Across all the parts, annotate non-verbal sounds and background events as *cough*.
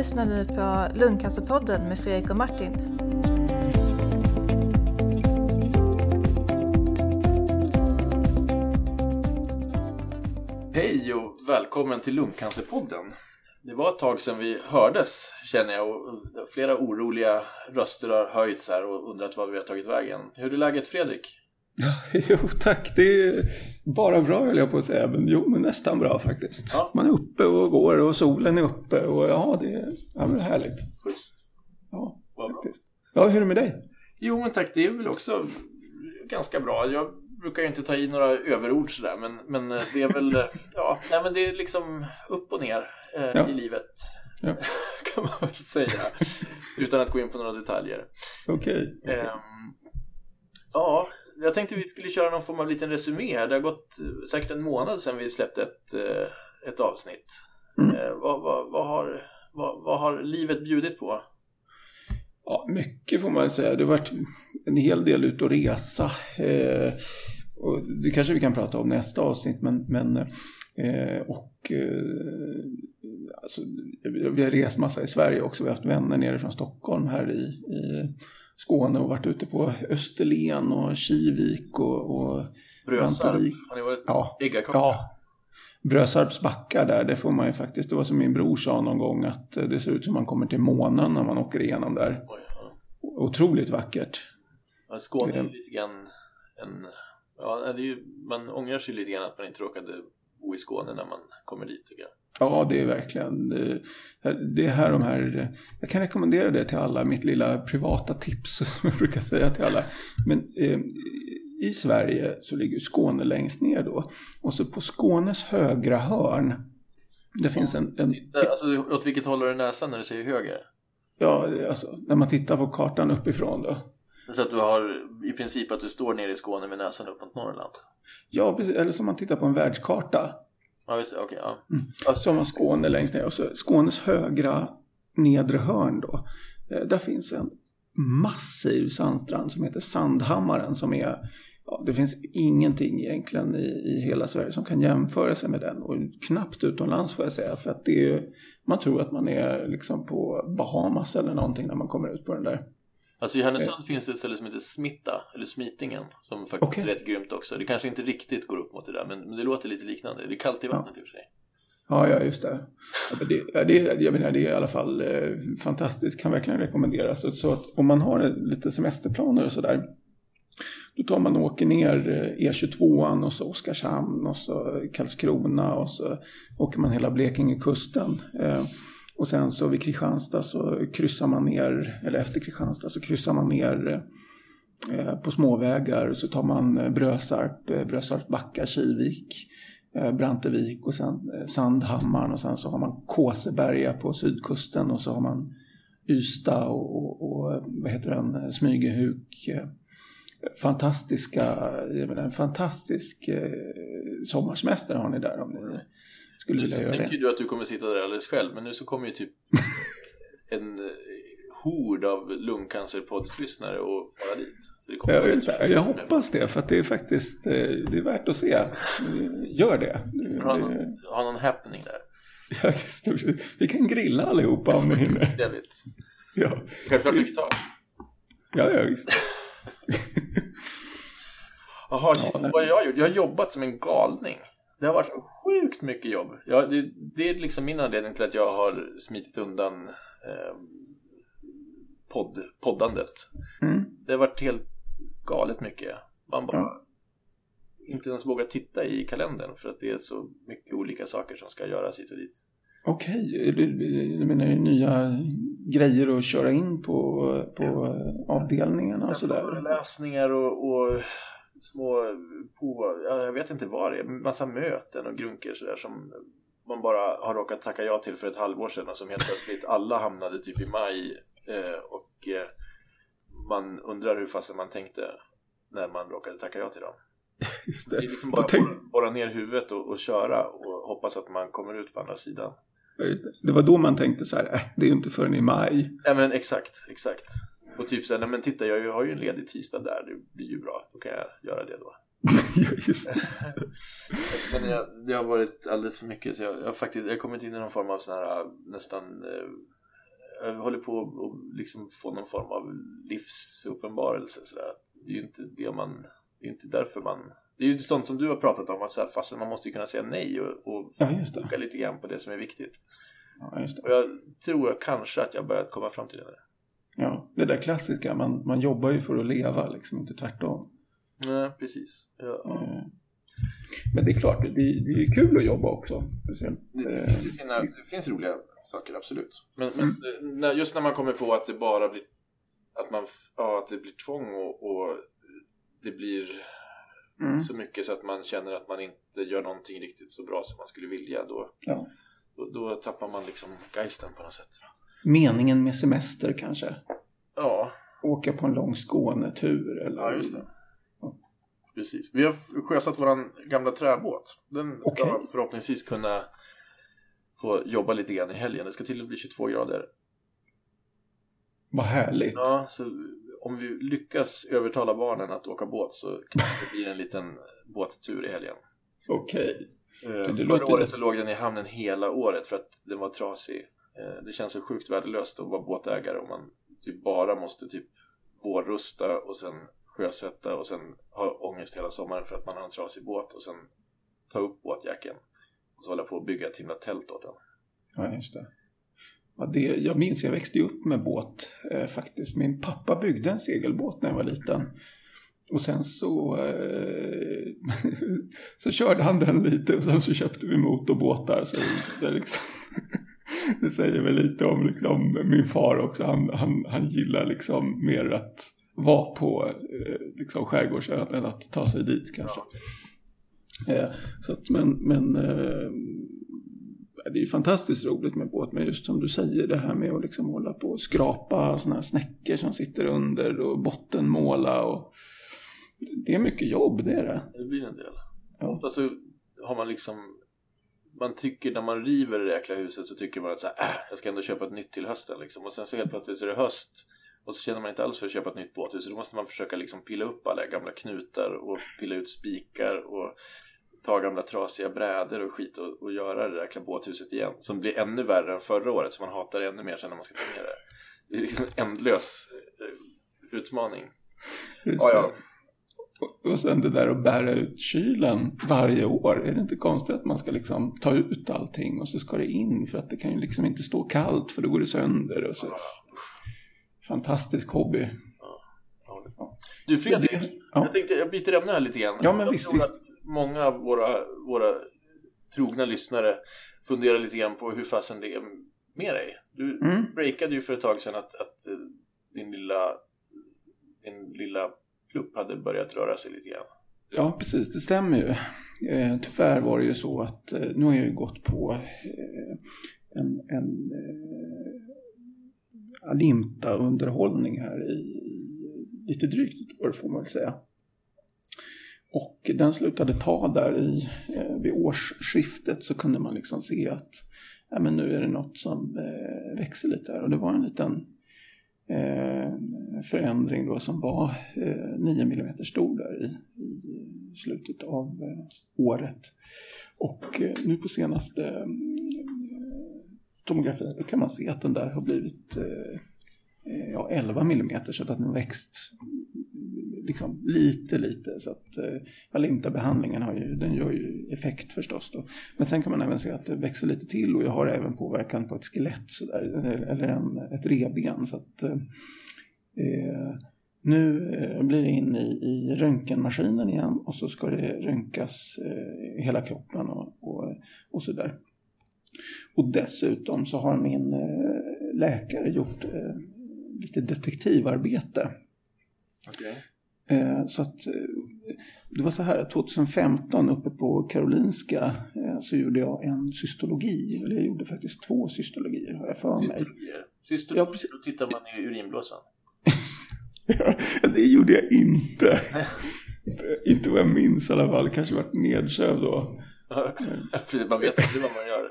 lyssnar nu på Lungcancerpodden med Fredrik och Martin. Hej och välkommen till Lungcancerpodden. Det var ett tag sedan vi hördes känner jag och flera oroliga röster har höjts här och undrat var vi har tagit vägen. Hur är läget Fredrik? Ja, *laughs* jo tack, det är bara bra höll jag på att säga, men jo men nästan bra faktiskt. Ja. Man är uppe och går och solen är uppe och ja, det är, ja, men det är härligt. Schysst. Ja, Vad bra. faktiskt. Ja, hur är det med dig? Jo men tack, det är väl också ganska bra. Jag brukar ju inte ta i några överord sådär men, men eh, det är väl, *laughs* eh, ja, nej men det är liksom upp och ner eh, Ja. i livet. Ja. *laughs* kan man väl säga. Utan att gå in på några detaljer. Okej. Ehm, ja, jag tänkte vi skulle köra någon form av liten resumé här. Det har gått eh, säkert en månad sedan vi släppte ett, eh, ett avsnitt. Mm. Eh, vad, vad, vad, har, vad, vad har livet bjudit på? Ja, mycket får man säga. Det har varit en hel del ut och resa. Eh, och det kanske vi kan prata om nästa avsnitt, men, men eh, och eh, alltså, vi har rest massa i Sverige också. Vi har haft vänner nere från Stockholm här i, i Skåne och varit ute på Österlen och Kivik och, och Brösarp, har ni varit Ja, äggakaka? Ja. Brösarps backar där, det får man ju faktiskt, det var som min bror sa någon gång att eh, det ser ut som man kommer till månen när man åker igenom där. Oj, ja. Otroligt vackert. Ja, Skåne är ju lite grann en... Ja, det är ju, man ångrar sig lite grann att man inte råkade bo i Skåne när man kommer dit tycker jag. Ja, det är verkligen, eh, det är här de här, jag kan rekommendera det till alla, mitt lilla privata tips *laughs* som jag brukar säga till alla. Men eh, i Sverige så ligger Skåne längst ner då. Och så på Skånes högra hörn, det finns en, en alltså, åt vilket håll har du näsan när du säger höger? ja, alltså när man tittar på kartan uppifrån då. Så att du har i princip att du står nere i Skåne med näsan upp mot Norrland? Ja, precis, eller som man tittar på en världskarta. Ja, just det. Ja. Mm. Alltså, Så har man Skåne längst ner och så Skånes högra nedre hörn då. Eh, där finns en massiv sandstrand som heter Sandhammaren som är Ja, det finns ingenting egentligen i, i hela Sverige som kan jämföra sig med den och knappt utomlands får jag säga för att det är, man tror att man är liksom på Bahamas eller någonting när man kommer ut på den där alltså i Härnösand finns det ett ställe som heter Smitta, eller Smitingen, som faktiskt Okej. är rätt grymt också. Det kanske inte riktigt går upp mot det där, men, men det låter lite liknande. Det är kallt i vattnet i och för sig. Ja, ja just det. Ja, det, ja, det, jag menar, det är i alla fall eh, fantastiskt, kan verkligen rekommenderas. Så, så att om man har eh, lite semesterplaner och sådär, då tar man och åker ner eh, E22 och så Oskarshamn och så Karlskrona och så åker man hela Blekingekusten. Eh, och sen så vid Kristianstad så kryssar man ner, eller efter Kristianstad så kryssar man ner eh, på småvägar. Så tar man eh, Brösarp, eh, Brösarp backar, Kivik Brantevik och sen Sandhammaren och sen så har man Kåseberga på sydkusten och så har man Ystad och, och, och vad heter den, Smygehuk. Fantastiska, jag menar, en fantastisk sommarsemester har ni där om ni skulle Nu vilja göra tänker det. du att du kommer sitta där alldeles själv, men nu så kommer ju typ *laughs* en eh, hord av lungcancerpoddslyssnare och fara dit. Så det kommer Jag, vet inte, jag hoppas det för att det är faktiskt eh, det är värt att se. Gör det. Vi ha någon, ha någon happening där. Ja, just det. Vi kan grilla allihopa om ni hinner. Trevligt. Ja, Självklart vi tar. ja, ja visst. *laughs* Jaha, shit, Ja, vad har jag gjort? Jag har jobbat som en galning. Det har varit sjukt mycket jobb. Ja, det, det är liksom min anledning till att jag har smitit undan eh, podd, poddandet. Mm. Det har varit helt galet mycket. Man bara Ja. inte ens vågar titta i kalendern för att det är så mycket olika saker som ska göras hit och dit. Okej, du du menar nya grejer att köra in på, på avdelningarna och sådär? Föreläsningar och, och små på, ja, jag vet inte vad det är, massa möten och grunker sådär som man bara har råkat tacka ja till för ett halvår sedan och som helt plötsligt alla hamnade typ i maj eh, och eh, man undrar hur fasen man tänkte när man råkade tacka ja till dem. Just Det är det. liksom bara tänk- borra, borra ner huvudet och, och köra och hoppas att man kommer ut på andra sidan. det. Det var då man tänkte så här, äh, det är ju inte förrän i maj. Ja men exakt, exakt. Och typ såhär, nej men titta jag har ju en ledig tisdag där, det blir ju bra, då kan jag göra det då. *laughs* *laughs* Men jag, det har varit alldeles för mycket så jag, jag har faktiskt, jag har kommit in i någon form av sån här nästan eh, jag håller på att liksom få någon form av livsuppenbarelse. Så där. Det är ju inte det man, det är inte därför man det är ju sånt som du har pratat om, att så här, fast man måste ju kunna säga nej och, och Ja, foka lite grann på det som är viktigt. Ja. Och jag tror kanske att jag börjat komma fram till det. där. Ja, det där klassiska, man, man jobbar ju för att leva, liksom inte tvärtom. Nej, precis. Ja. Eh, Men det är klart, det, det är kul att jobba också. Speciellt. Det, eh, finns ju sina, det finns roliga saker, absolut. Men, men när, just när man kommer på att det bara blir att, man, ja, att det blir tvång och, och det blir Mm. så mycket så att man känner att man inte gör någonting riktigt så bra som man skulle vilja. Då, Ja. då, då tappar man liksom geisten på något sätt. Meningen med semester kanske? Ja, Åka på en lång Skånetur eller? ja just det. Precis. Vi har sjösatt vår gamla träbåt. Den ska Okej. förhoppningsvis kunna få jobba lite grann i helgen. Det ska till och bli 22 grader. Vad härligt. Ja, så om vi lyckas övertala barnen att åka båt så kanske det blir en liten båttur i helgen. Okej. Eh, det Förra året så låg den i hamnen hela året för att den var trasig. Eh, det känns så sjukt värdelöst att vara båtägare om man typ bara måste typ vårrusta och sen sjösätta och sen ha ångest hela sommaren för att man har en trasig båt och sen ta upp båtjacken och så hålla på och bygga ett himla tält åt den. Ja, just det. Ja, det. Jag minns, jag växte ju upp med båt eh, faktiskt. Min pappa byggde en segelbåt när jag var liten. Och sen så, eh, *laughs* så körde han den lite och sen så köpte vi motorbåtar. Så det, liksom, *laughs* det säger väl lite om liksom, min far också. Han, han, han gillar liksom mer att vara på eh, liksom, skärgårdsön än att ta sig dit kanske. Eh, så att, men men eh, det är ju fantastiskt roligt med båt, men just som du säger det här med att liksom hålla på och skrapa sådana här snäckor som sitter under och bottenmåla och det är mycket jobb, det är det. Det blir en del. Ja. Ofta så har man liksom man tycker när man river det jäkla huset så tycker man att så här, äh, jag ska ändå köpa ett nytt till hösten liksom. Och sen så helt plötsligt så är det höst och så känner man inte alls för att köpa ett nytt båthus. Så då måste man försöka liksom pilla upp alla gamla knutar och pilla ut spikar och ta gamla trasiga brädor och skit och, och göra det där jäkla båthuset igen. Som blir ännu värre än förra året så man hatar det ännu mer sen när man ska ta ner det. Det är liksom en ändlös eh, utmaning. Ja, ja. Och- sen det där att bära ut kylen varje år. Är det inte konstigt att man ska liksom ta ut allting och så ska det in för att det kan ju liksom inte stå kallt för då går det sönder och så. Fantastisk hobby. Du Fredrik, Det- ja. jag tänkte jag byter ämne här lite grann. Ja, men jag visst, tror visst. att många av våra, våra trogna lyssnare funderar lite grann på hur fasen det är med dig. Du Mm. breakade ju för ett tag sedan att, att eh, din lilla din lilla klubb hade börjat röra sig lite grann. Ja, precis. Det stämmer ju. Eh, tyvärr var det ju så att eh, nu har jag ju gått på eh, en, en eh, Alimta-underhållning här i, lite drygt ett år får man väl säga. Och den slutade ta där i, eh, vid årsskiftet så kunde man liksom se att ja, men nu är det något som eh, växer lite här. Och det var en liten Eh, förändring då som var eh, 9 mm stor där i, i slutet av eh, året. Och eh, nu på senaste eh, tomografin då kan man se att den där har blivit eh, eh ja, 11 mm så att den har växt liksom lite lite så att eh, Alimta-behandlingen har ju, den gör ju effekt förstås då. Men sen kan man även se att det växer lite till och jag har även påverkan på ett skelett så där, eller en, ett revben så att eh, eh, nu eh, blir det in i, i röntgenmaskinen igen och så ska det röntgas eh, hela kroppen och, och, och så där. Och dessutom så har min eh, läkare gjort eh, lite detektivarbete. Okay. Eh, så att eh, det var så här, 2015 uppe på Karolinska eh, så gjorde jag en cystologi. Eller jag gjorde faktiskt två cystologier har jag för mig. Cystologier. Cystologier, Ja, precis. då tittar man i urinblåsan. *laughs* det gjorde jag inte. *laughs* inte vad jag minns i alla fall. Kanske varit nedsövd då. För man vet inte vad man gör.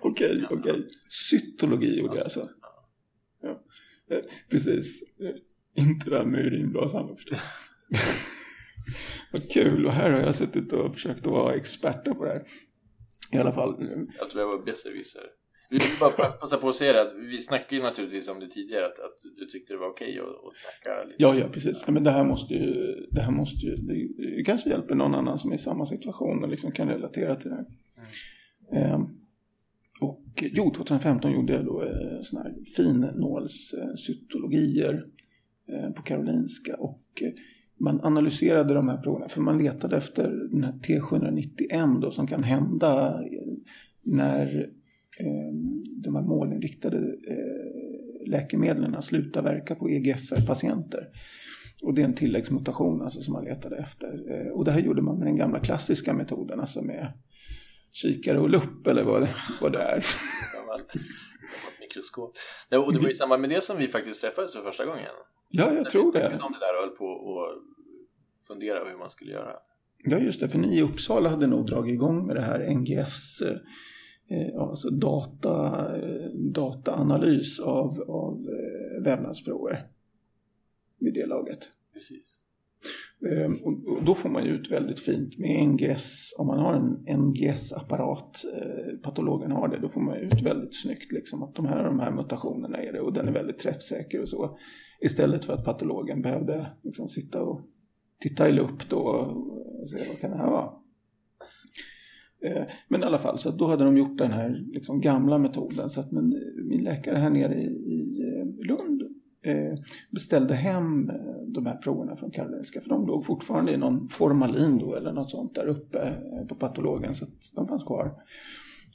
*laughs* Okej, okej. Cytologi gjorde jag alltså. Ja. Precis. Inte det här med urinblåsan förstås. *laughs* Vad kul. Och här har jag suttit och försökt att vara expert på det här. I alla fall. Jag tror jag var besserwisser. Vi vill bara passa på att säga det, att vi snackade ju naturligtvis om det tidigare, att, att du tyckte det var okej att, att snacka lite. Ja, ja, precis. Ja, men det här måste ju, det här måste ju, det, kanske hjälper någon annan som är i samma situation och liksom kan relatera till det här. Eh, och jo, 2015 gjorde jag då eh, såna här finnålscytologier eh, Eh, på Karolinska och eh, man analyserade de här proverna för man letade efter den här T791 då som kan hända eh, när de här målinriktade läkemedlen slutar verka på EGFR-patienter. Och det är en tilläggsmutation alltså, som man letade efter. Och det här gjorde man med den gamla klassiska metoden, alltså med kikare och lupp eller vad det, vad det är. *laughs* Gammal, mikroskop. Ja, och det var i samband med det som vi faktiskt träffades för första gången. Ja, jag tror det. De det där och höll på och fundera hur man skulle göra. Ja, just det. För ni i Uppsala hade nog dragit igång med det här NGS, eh, alltså data, eh, dataanalys av, av eh, vävnadsprover vid det laget. Precis. Ehm, och då får man ju ut väldigt fint med NGS, om man har en NGS-apparat, eh, patologen har det, då får man ut väldigt snyggt liksom att de här de här mutationerna är det och den är väldigt träffsäker och så. Istället för att patologen behövde liksom sitta och titta i lupp då och se vad kan det här vara. Ehm, men i alla fall, så då hade de gjort den här liksom gamla metoden. Så att min, eh, min läkare här nere i, i eh, Lund eh, beställde hem de här proverna från Karolinska. För de låg fortfarande i någon formalin då eller något sånt där uppe eh, på patologen. Så att de fanns kvar.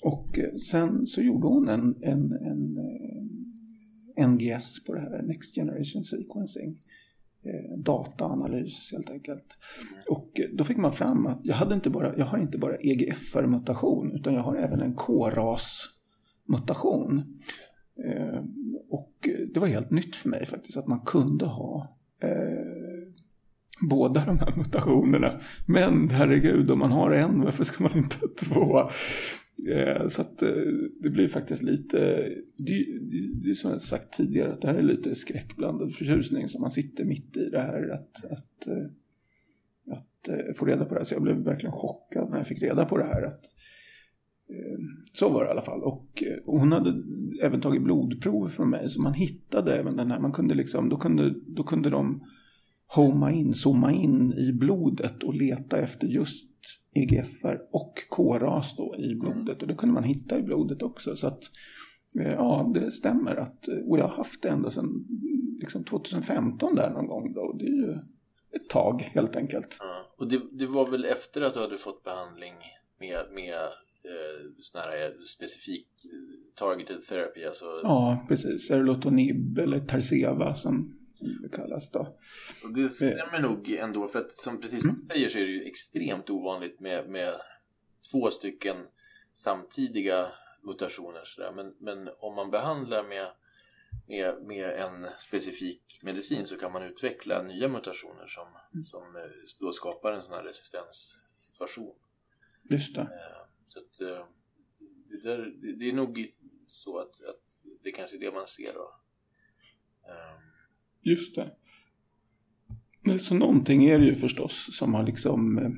Och eh, sen så gjorde hon en, en, en, eh, en NGS på det här, Next Generation Sequencing dataanalys helt enkelt. Och då fick man fram att jag, hade inte bara, jag har inte bara EGFR-mutation utan jag har även en KRAS-mutation. Och det var helt nytt för mig faktiskt att man kunde ha eh, båda de här mutationerna. Men herregud, om man har en, varför ska man inte ha två? Eh, så att eh, det blir faktiskt lite, det, det är som jag sagt tidigare, att det här är lite skräckblandad förtjusning som man sitter mitt i det här att, att, eh, att eh, få reda på det här. Så jag blev verkligen chockad när jag fick reda på det här. Att, så var det i alla fall. Och hon hade även tagit blodprov från mig så man hittade även den här, man kunde liksom, då kunde, då kunde de homa in, zooma in i blodet och leta efter just EGFR och KRAS då i blodet och det kunde man hitta i blodet också. Så att ja, det stämmer att, och jag har haft det ända sedan liksom 2015 där någon gång då. Det är ju ett tag helt enkelt. Ja. Och det, det, var väl efter att du hade fått behandling med, med eh, sån här specifik targeted therapy? Alltså... Ja, precis. Erlotonib eller Tarceva som det kallas då. Och det stämmer nog ändå för att som precis som du mm. säger så är det ju extremt ovanligt med, med två stycken samtidiga mutationer. Så men, men om man behandlar med, med, med en specifik medicin så kan man utveckla nya mutationer som, mm. som eh, då skapar en sån här resistenssituation. Just det. Eh, så att, eh, det, där, det är nog så att, att det kanske är det man ser då. Ehm. Just det. Så någonting är det ju förstås som har liksom eh,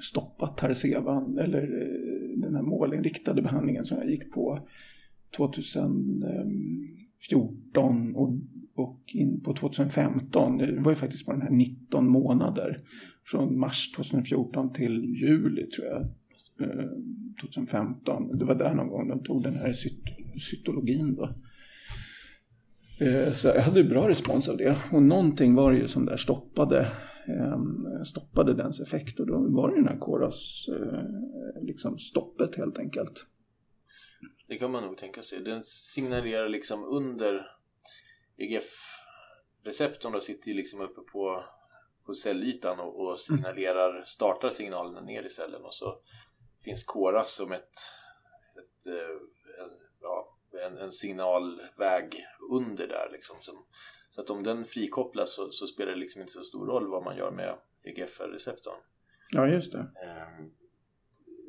stoppat Tarcevan eller eh, den här målinriktade behandlingen som jag gick på 2014 och, och in på 2015. Det var ju faktiskt bara den här 19 månader. Från mars 2014 till juli tror jag Eh, 2015. Det var där någon gång de tog den här cytologin då. Eh, så jag hade bra respons av det. Och någonting var det ju som där stoppade, ehm, stoppade dens effekt. Och då var det den här koras, eh, liksom stoppet helt enkelt. Det kan man nog tänka sig. Den signalerar liksom under EGF-receptorn då sitter ju liksom uppe på, på cellytan och, och signalerar, startar signalerna ner i cellen och så finns Koras som ett, ett, eh, ja, en, en signalväg under där. Liksom, som, så att om den frikopplas så, så, spelar det liksom inte så stor roll vad man gör med EGFR-receptorn. Ja, just det. Ehm,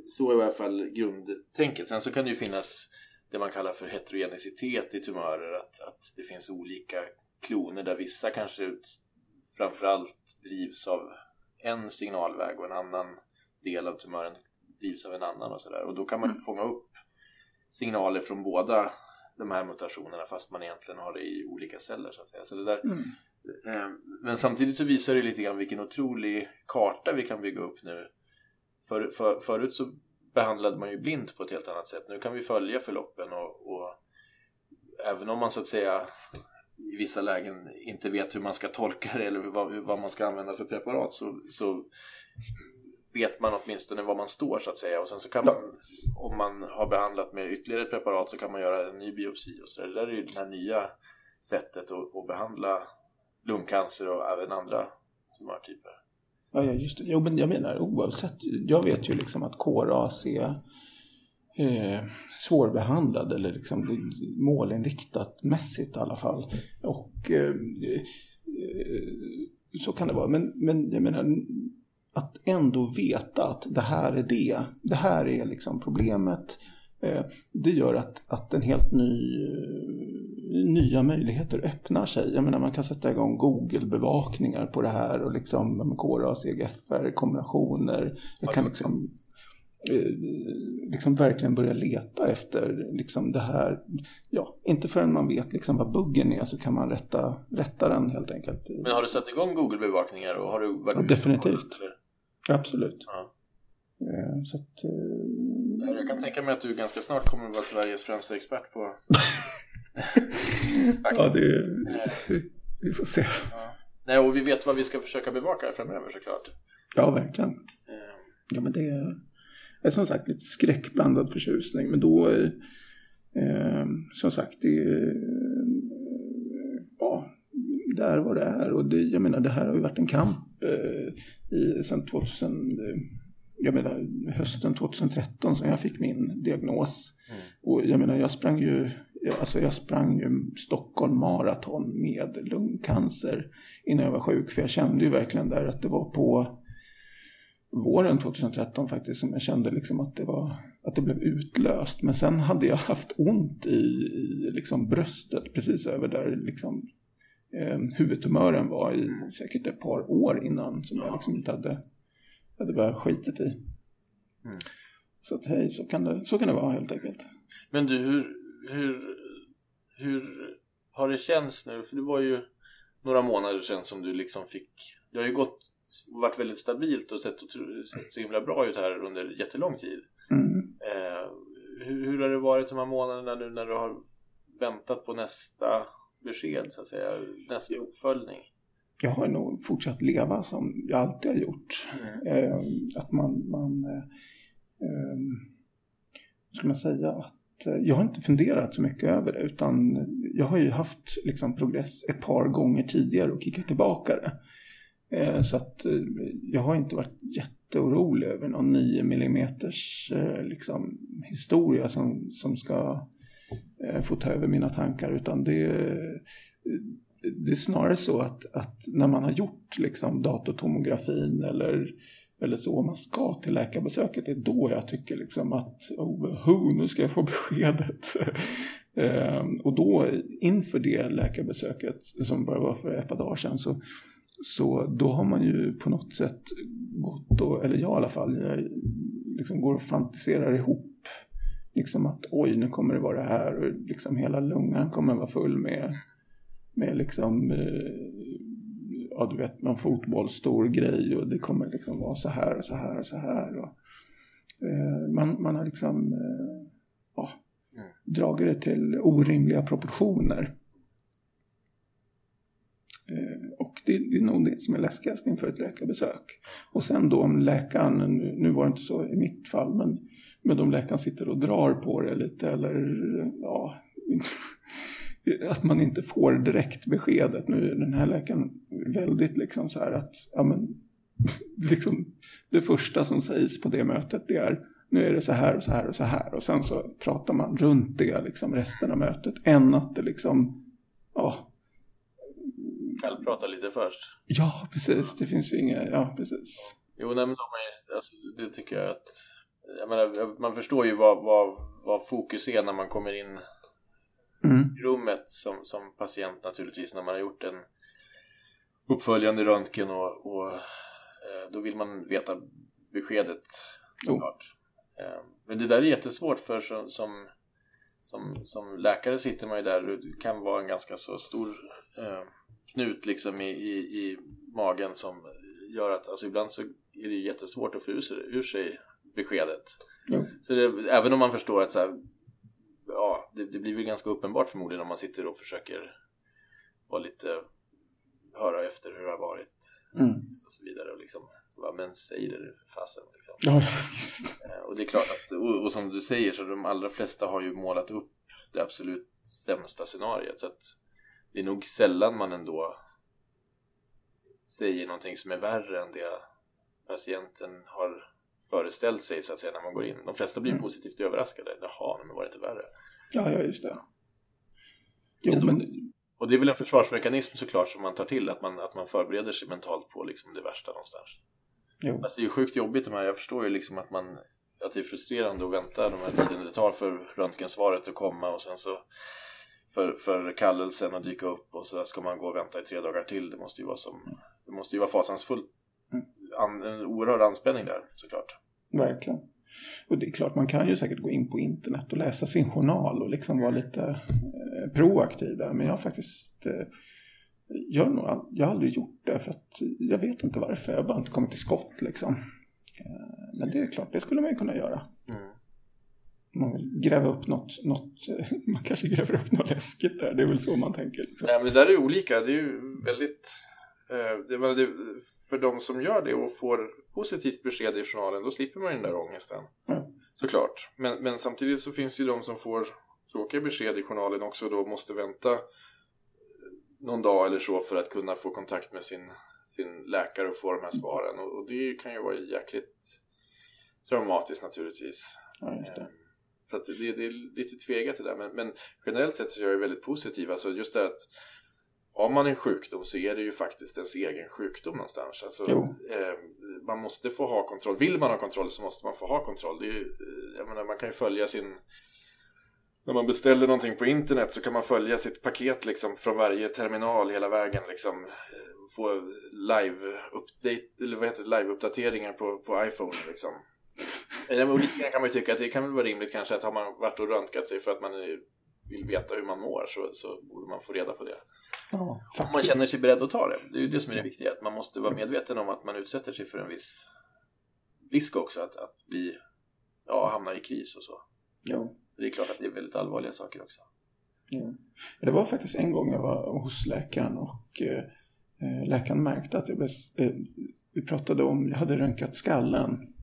så är i alla fall grundtänket. Sen så kan det ju finnas det man kallar för heterogenicitet i tumörer. Att, att det finns olika kloner där vissa kanske framförallt drivs av en signalväg och en annan del av tumören drivs av en annan och sådär. Och då kan man mm. fånga upp signaler från båda de här mutationerna fast man egentligen har det i olika celler så att säga. Så det där, Mm. eh, men samtidigt så visar det lite grann vilken otrolig karta vi kan bygga upp nu. För, för, förut så behandlade man ju blint på ett helt annat sätt. Nu kan vi följa förloppen och, och även om man så att säga i vissa lägen inte vet hur man ska tolka det eller vad, vad man ska använda för preparat så, så vet man åtminstone var man står så att säga och sen så kan man om man har behandlat med ytterligare ett preparat så kan man göra en ny biopsi och så där. Det där är ju det här nya sättet att, att behandla lungcancer och även andra tumörtyper. Ja, ja, just det. Jo, men jag menar oavsett. Jag vet ju liksom att KRAS är eh, svårbehandlad eller liksom målinriktat mässigt i alla fall. Och eh, eh, så kan det vara. Men, men jag menar att ändå veta att det här är det. Det här är liksom problemet. Eh, det gör att, att en helt ny nya möjligheter öppnar sig. Jag menar man kan sätta igång Google-bevakningar på det här och liksom KRAS, EGFR, kombinationer. Jag kan liksom, eh, liksom verkligen börja leta efter liksom det här. Ja, inte förrän man vet liksom vad buggen är så kan man rätta, rätta den helt enkelt. Men har du satt igång Google-bevakningar och har du Ja, definitivt. Eller? Absolut. Ja. Eh, Så att, eh, Jag kan tänka mig att du ganska snart kommer att vara Sveriges främsta expert på... *laughs* ja, det, *laughs* vi får se. Ja. Nej, och vi vet vad vi ska försöka bevaka framöver såklart. Ja, verkligen. Eh, Ja, men det är, är som sagt lite skräckblandad förtjusning. Men då, eh, eh, som sagt, det är, det är vad det är. Och det, jag menar, det här har ju varit en kamp eh, i, sen 2000, eh, jag menar hösten 2013 som jag fick min diagnos. Mm. Och jag menar, jag sprang ju, alltså jag sprang ju Stockholm Marathon med lungcancer innan jag var sjuk. För jag kände ju verkligen där att det var på våren 2013 faktiskt som jag kände liksom att det var att det blev utlöst. Men sen hade jag haft ont i, i liksom bröstet precis över där liksom eh, huvudtumören var i säkert ett par år innan som jag liksom inte hade, hade börjat skitit i. Mm. Så att hej, så kan, det, så kan det vara helt enkelt. Men du, hur, hur, hur har det känts nu? För det var ju några månader sedan som du liksom fick... Det har ju gått varit väldigt stabilt och sett, otro- sett så himla bra ut här under jättelång tid. Mm. Eh, hur, hur har det varit de här månaderna nu när du har väntat på nästa besked så att säga, nästa uppföljning? Jag har nog fortsatt leva som jag alltid har gjort. Eh, att man, man eh, eh, ska man säga att eh, jag har inte funderat så mycket över det utan jag har ju haft liksom progress ett par gånger tidigare och kickat tillbaka det. Eh, så att eh, jag har inte varit jätteorolig över någon 9 millimeters eh, liksom, historia som, som ska Eh, få ta över mina tankar utan det, det är snarare så att, att när man har gjort liksom, datortomografin eller, eller så, man ska till läkarbesöket, det är då jag tycker liksom att oh, who, nu ska jag få *laughs* beskedet. ehm, och då inför det läkarbesöket som bara var för ett par dagar sedan så, så då har man ju på något sätt gått och, eller jag i alla fall, jag liksom går och fantiserar ihop liksom att oj, nu kommer det vara det här och liksom hela lungan kommer vara full med med liksom, eh, ja du vet, någon fotbollsstor grej och det kommer liksom vara så här och så här och så här. Och, eh, man, man har liksom eh, ja, Mm. dragit det till orimliga proportioner. Eh, och det, det är nog det som är läskigast inför ett läkarbesök. Och sen då om läkaren, nu, nu var det inte så i mitt fall, men, men om läkaren sitter och drar på det lite eller ja, *laughs* att man inte får direkt beskedet. Nu är den här läkaren väldigt liksom så här att, ja men, *laughs* liksom det första som sägs på det mötet det är nu är det så här och så här och så här och sen så pratar man runt det liksom resten av mötet än att det liksom, ja, Kallprata lite först. ja precis, det finns ju inga, ja precis. Jo, nej, men de är, alltså, det tycker jag att... Menar, man förstår ju vad, vad, vad fokus är när man kommer in Mm. i rummet som, som patient naturligtvis när man har gjort en uppföljande röntgen och, och eh, då vill man veta beskedet. Eh, men det där är jättesvårt för som, som som, som läkare sitter man ju där och det kan vara en ganska så stor eh, knut liksom i, i, i magen som gör att alltså ibland så är det jättesvårt att få ur sig, ur sig beskedet. Jo. Så det, även om man förstår att så här, ja, det, det blir väl ganska uppenbart förmodligen om man sitter och försöker vara lite höra efter hur det har varit Mm. och så vidare och liksom, så bara, men säg det för fasen. Liksom. Ja. Eh, Och det är klart att, och, och som du säger så de allra flesta har ju målat upp det absolut sämsta scenariot så att det är nog sällan man ändå säger någonting som är värre än det patienten har föreställt sig så att säga när man går in. De flesta blir Mm. positivt överraskade. Jaha, men var det inte värre? Ja, ja, just det. Jo, men Och det är väl en försvarsmekanism såklart som man tar till, att man, att man förbereder sig mentalt på liksom det värsta någonstans. jo. Fast det är ju sjukt jobbigt de här, jag förstår ju liksom att man att det är frustrerande att vänta de här tiden det tar för röntgensvaret att komma och sen så för, för kallelsen att dyka upp och så ska man gå och vänta i tre dagar till. Det måste ju vara som, det måste ju vara fasansfullt. An, en oerhörd anspänning där såklart. Verkligen. Och det är klart, man kan ju säkert gå in på internet och läsa sin journal och liksom vara lite eh, proaktiv där. Men jag har faktiskt, eh, har nog jag har aldrig gjort det för att jag vet inte varför. Jag har bara inte kommit till skott liksom. Eh, men det är klart, det skulle man ju kunna göra. Mm. Man vill gräva upp något, något *laughs* man kanske gräver upp något läskigt där. Det är väl så man tänker. Liksom. Nej, men det där är olika. Det är ju väldigt... Eh, det, men det, för de som gör det och får positivt besked i journalen, då slipper man ju den där ångesten. Ja. Såklart. Men, men samtidigt så finns det ju de som får tråkiga besked i journalen också och då måste vänta någon dag eller så för att kunna få kontakt med sin, sin läkare och få de här svaren. Och, och det kan ju vara jäkligt traumatiskt naturligtvis. Ja, det. Så att det, det är lite tvegat det där. Men, men generellt sett så är jag väldigt positiv. Alltså just det att har man en sjukdom så är det ju faktiskt ens egen sjukdom någonstans. Alltså, eh, man måste få ha kontroll. Vill man ha kontroll så måste man få ha kontroll. Det är ju, eh, jag menar, man kan ju följa sin... När man beställer någonting på internet så kan man följa sitt paket liksom från varje terminal hela vägen. Liksom, eh, få live-uppdateringar på, på iPhone. Liksom. Eh, lite kan man ju tycka att det kan väl vara rimligt kanske att har man varit och röntgat sig för att man är- vill veta hur man mår så, så borde man få reda på det. Ja, Om man känner sig beredd att ta det. Det är ju det som är det viktiga. Att man måste vara medveten om att man utsätter sig för en viss risk också att, att bli, ja, hamna i kris och så. Jo. Det är klart att det är väldigt allvarliga saker också. Ja. Det var faktiskt en gång jag var hos läkaren och eh, läkaren märkte att jag blev, eh, vi pratade om, jag hade röntgat skallen.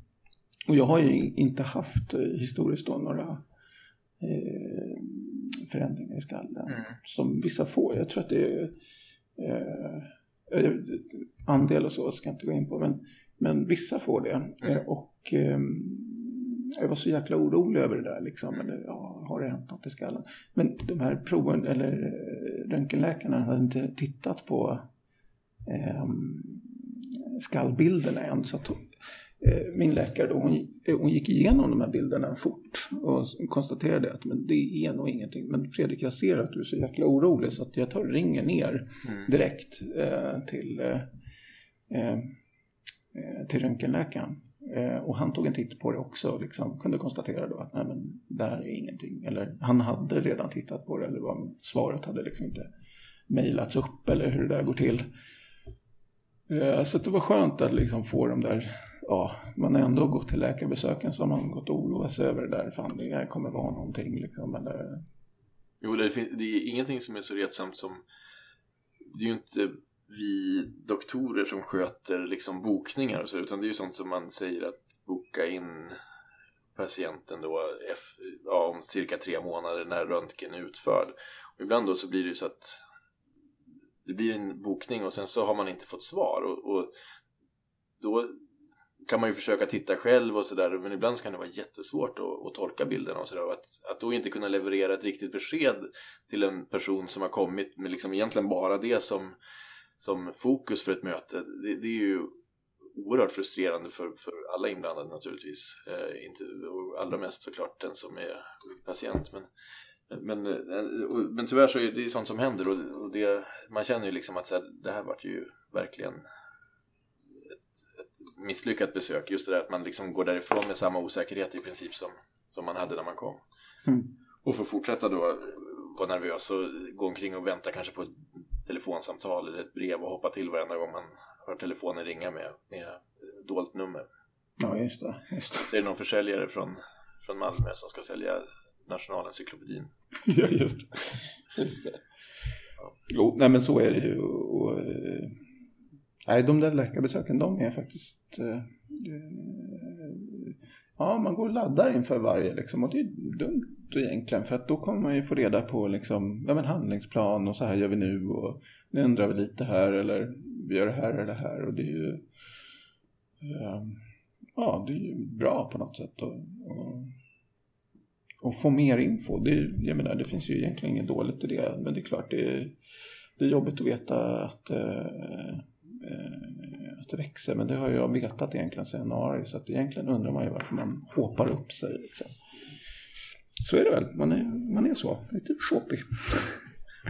Och jag har ju inte haft eh, historiskt då några eh, förändringar i skallen. Som vissa får. Jag tror att det är eh, eh, andel och så ska jag inte gå in på. Men, men vissa får det. Eh, och eh, jag var så jäkla orolig över det där liksom. Eller, ja, har det hänt något i skallen? Men de här proven, eller eh, röntgenläkarna hade inte tittat på eh, skallbilderna än. Så att min läkare då, hon, eh, hon gick igenom de här bilderna fort och konstaterade att men det är nog ingenting. Men Fredrik, jag ser att du är så jäkla orolig så att jag tar ringer ner direkt eh, till, eh, eh, eh, till röntgenläkaren. Eh, och han tog en titt på det också och liksom kunde konstatera då att nej men det här är ingenting. Eller han hade redan tittat på det eller vad, svaret hade liksom inte mejlats upp eller hur det där går till. Eh, så det var skönt att liksom få de där, ja, man har ändå gått till läkarbesöken så har man gått och oroat sig över det där, fan det här kommer vara någonting liksom. Eller, Jo, det, finns, det är ingenting som är så retsamt som... Det är ju inte vi doktorer som sköter liksom bokningar och så, utan det är ju sånt som man säger att boka in patienten då F, ja, om cirka tre månader när röntgen är utförd. Och ibland då så blir det ju så att det blir en bokning och sen så har man inte fått svar och, och då kan man ju försöka titta själv och sådär men ibland kan det vara jättesvårt att, att tolka bilderna och sådär. Att, att då inte kunna leverera ett riktigt besked till en person som har kommit med liksom egentligen bara det som, som fokus för ett möte det, det är ju oerhört frustrerande för, för alla inblandade naturligtvis. Eh, inte, och allra mest såklart den som är patient men men, eh, och- men tyvärr så är det ju sånt som händer och, och det, man känner ju liksom att så här, det här vart ju verkligen misslyckat besök. Just det där att man liksom går därifrån med samma osäkerhet i princip som, som man hade när man kom. Mm. Och för att fortsätta då vara nervös och gå omkring och vänta kanske på ett telefonsamtal eller ett brev och hoppa till varenda gång man hör telefonen ringa med, med dolt nummer. Ja, just det. Just det. Så är det någon försäljare från, från Malmö som ska sälja Nationalencyklopedin. *laughs* ja, just det. Jo, nej men så är det ju. Och, eh, nej, de där läkarbesöken, de är faktiskt... Eh, eh, ja, man går och laddar inför varje liksom. Och det är dumt egentligen. För att då kommer man ju få reda på liksom, ja men handlingsplan och så här gör vi nu. Och nu ändrar vi lite här eller vi gör det här eller det här. Och det är ju... Eh, ja, det är ju bra på något sätt. Och, och, och få mer info. Det, jag menar, det finns ju egentligen inget dåligt i det. Men det är klart, det är, det är jobbigt att veta att, eh, Eh, att det växer. Men det har jag vetat egentligen sedan januari. Så att egentligen undrar man ju varför man hoppar upp sig. Liksom. Så är det väl. Man är, man är så. Lite shoppig.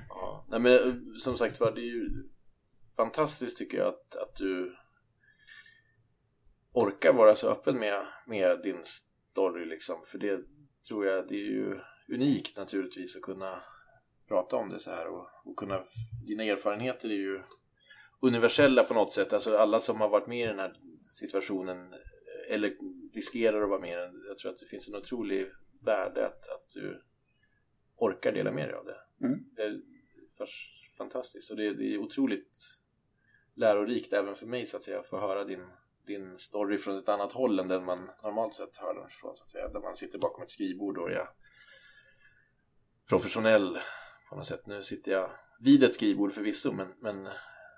Ja. Nej, men som sagt var, det är ju fantastiskt tycker jag att, att du orkar vara så öppen med, med din story liksom. För det tror jag, det är ju unikt naturligtvis att kunna prata om det så här och, och kunna, dina erfarenheter är ju universella på något sätt. Alltså alla som har varit med i den här situationen eller riskerar att vara med i den. Jag tror att det finns en otrolig värde att, att du orkar dela med dig av det. Mm. Det är fantastiskt och det, det är otroligt lärorikt även för mig så att säga att få höra din din story från ett annat håll än den man normalt sett hör den från så att säga. Där man sitter bakom ett skrivbord och är professionell på något sätt. Nu sitter jag vid ett skrivbord förvisso men, men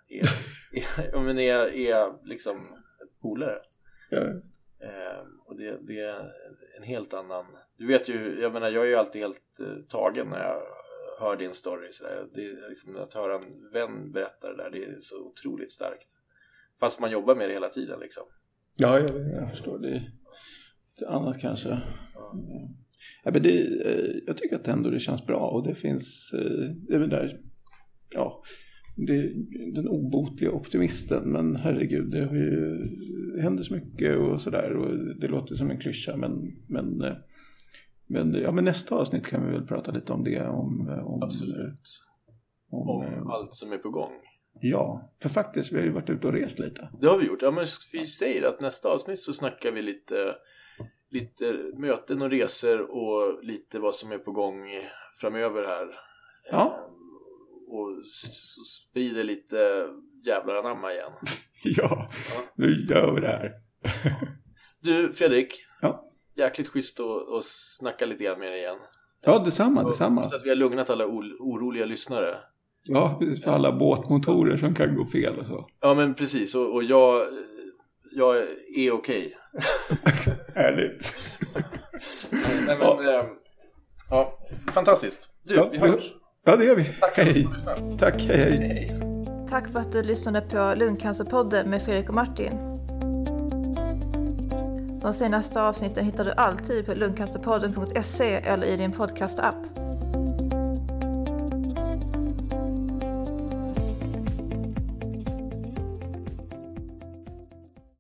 är, *laughs* är, men är, är liksom polare. Ja. Eh, och det, det är en helt annan... Du vet ju, jag menar jag är ju alltid helt eh, tagen när jag hör din story. Så där. Det är liksom, att höra en vän berätta det där, det är så otroligt starkt. Fast man jobbar med det hela tiden liksom. Ja, jag, jag förstår. Det är lite annat kanske. Ja, men det, eh, jag tycker att ändå det känns bra och det finns, eh, det är väl där, ja, det, den obotliga optimisten, men herregud, det, har ju, det händer så mycket och sådär och det låter som en klyscha, men, men, eh, men, ja, men nästa avsnitt kan vi väl prata lite om det, om, om Absolut. Om, Om allt som är på gång. Ja, för faktiskt, vi har ju varit ute och rest lite. Det har vi gjort. Ja, men vi säger att nästa avsnitt så snackar vi lite, lite möten och resor och lite vad som är på gång framöver här. Ja. Och sprider lite jävlar anamma igen. *laughs* Ja, nu gör vi det här. *laughs* Du, Fredrik. Ja. Jäkligt schysst att, att snacka lite grann med dig igen. Ja, detsamma, detsamma. Så att vi har lugnat alla oroliga lyssnare. Ja, för alla båtmotorer som kan gå fel och så. Ja, men precis. Och, och jag, jag är okej. *laughs* Härligt. Nej, men, ja. ja, fantastiskt. Du, ja, vi hörs. Ja, det gör vi. Tack hej. för Tack, hej, hej. hej. Tack för att du lyssnade på Lungcancerpodden med Fredrik och Martin. De senaste avsnitten hittar du alltid på lungcancerpodden.se eller i din podcast-app.